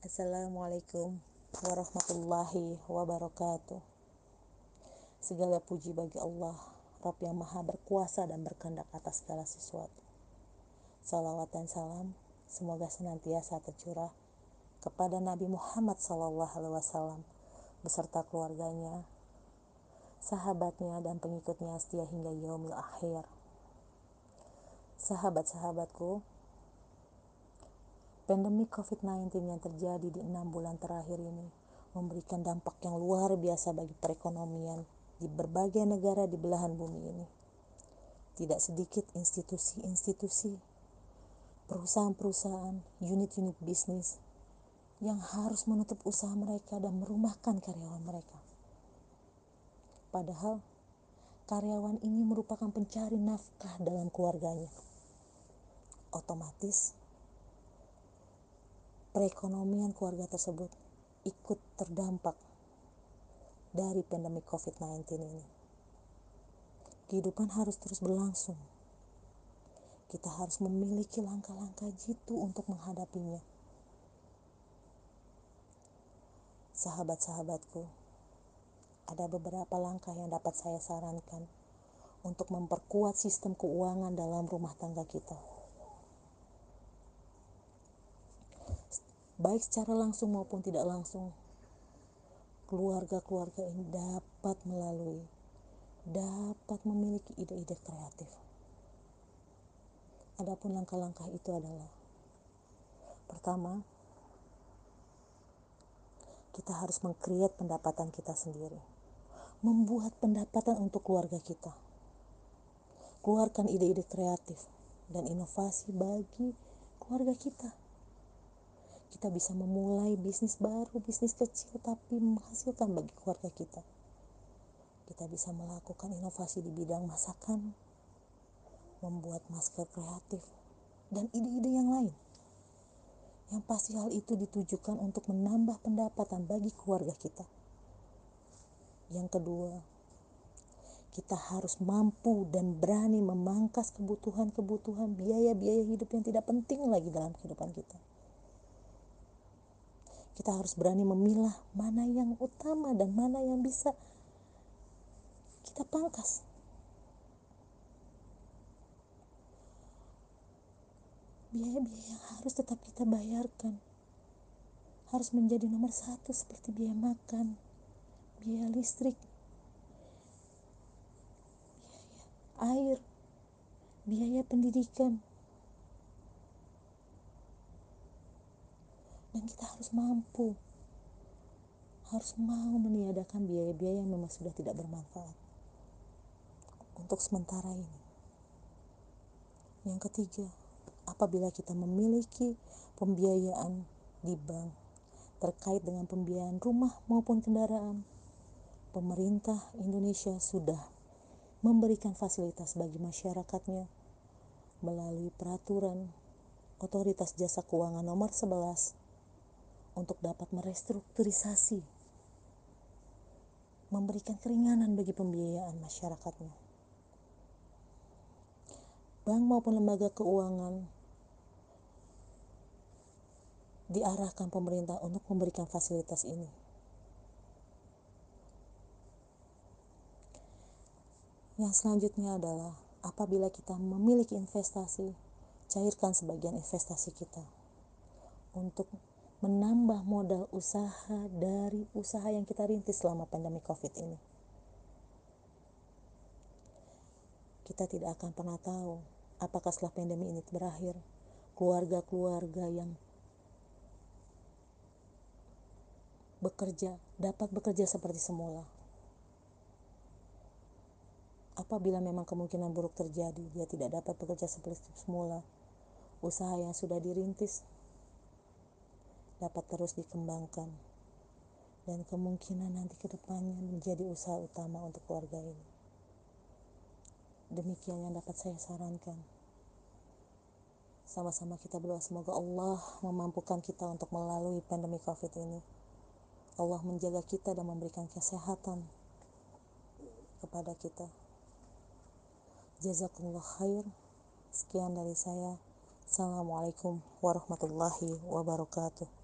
Assalamualaikum warahmatullahi wabarakatuh. Segala puji bagi Allah, Rabb yang maha berkuasa dan berkehendak atas segala sesuatu. Salawat dan salam semoga senantiasa tercurah kepada Nabi Muhammad SAW beserta keluarganya, sahabatnya dan pengikutnya setia hingga yaumil akhir. Sahabat-sahabatku, Pandemi COVID-19 yang terjadi di enam bulan terakhir ini memberikan dampak yang luar biasa bagi perekonomian di berbagai negara di belahan bumi ini. Tidak sedikit institusi-institusi, perusahaan-perusahaan, unit-unit bisnis yang harus menutup usaha mereka dan merumahkan karyawan mereka. Padahal karyawan ini merupakan pencari nafkah dalam keluarganya. Otomatis perekonomian keluarga tersebut ikut terdampak dari pandemi COVID-19 ini. Kehidupan harus terus berlangsung. Kita harus memiliki langkah-langkah jitu untuk menghadapinya. Sahabat-sahabatku, ada beberapa langkah yang dapat saya sarankan untuk memperkuat sistem keuangan dalam rumah tangga kita. Baik secara langsung maupun tidak langsung, keluarga-keluarga ini dapat melalui, dapat memiliki ide-ide kreatif. Adapun langkah-langkah itu adalah pertama, kita harus mengkreat pendapatan kita sendiri, membuat pendapatan untuk keluarga kita, keluarkan ide-ide kreatif dan inovasi bagi keluarga kita kita bisa memulai bisnis baru, bisnis kecil tapi menghasilkan bagi keluarga kita. Kita bisa melakukan inovasi di bidang masakan, membuat masker kreatif, dan ide-ide yang lain. Yang pasti hal itu ditujukan untuk menambah pendapatan bagi keluarga kita. Yang kedua, kita harus mampu dan berani memangkas kebutuhan-kebutuhan biaya-biaya hidup yang tidak penting lagi dalam kehidupan kita kita harus berani memilah mana yang utama dan mana yang bisa kita pangkas. Biaya-biaya yang harus tetap kita bayarkan harus menjadi nomor satu seperti biaya makan, biaya listrik, biaya air, biaya pendidikan, dan kita harus mampu. Harus mau meniadakan biaya-biaya yang memang sudah tidak bermanfaat untuk sementara ini. Yang ketiga apabila kita memiliki pembiayaan di bank terkait dengan pembiayaan rumah maupun kendaraan pemerintah Indonesia sudah memberikan fasilitas bagi masyarakatnya melalui peraturan Otoritas Jasa Keuangan nomor 11 untuk dapat merestrukturisasi, memberikan keringanan bagi pembiayaan masyarakatnya. Bank maupun lembaga keuangan diarahkan pemerintah untuk memberikan fasilitas ini. Yang selanjutnya adalah apabila kita memiliki investasi, cairkan sebagian investasi kita untuk menambah modal usaha dari usaha yang kita rintis selama pandemi COVID ini. Kita tidak akan pernah tahu apakah setelah pandemi ini berakhir, keluarga-keluarga yang bekerja dapat bekerja seperti semula. Apabila memang kemungkinan buruk terjadi, dia tidak dapat bekerja seperti semula. Usaha yang sudah dirintis dapat terus dikembangkan dan kemungkinan nanti ke depannya menjadi usaha utama untuk keluarga ini. Demikian yang dapat saya sarankan. Sama-sama kita berdoa semoga Allah memampukan kita untuk melalui pandemi COVID ini. Allah menjaga kita dan memberikan kesehatan kepada kita. Jazakumullah khair. Sekian dari saya. Assalamualaikum warahmatullahi wabarakatuh.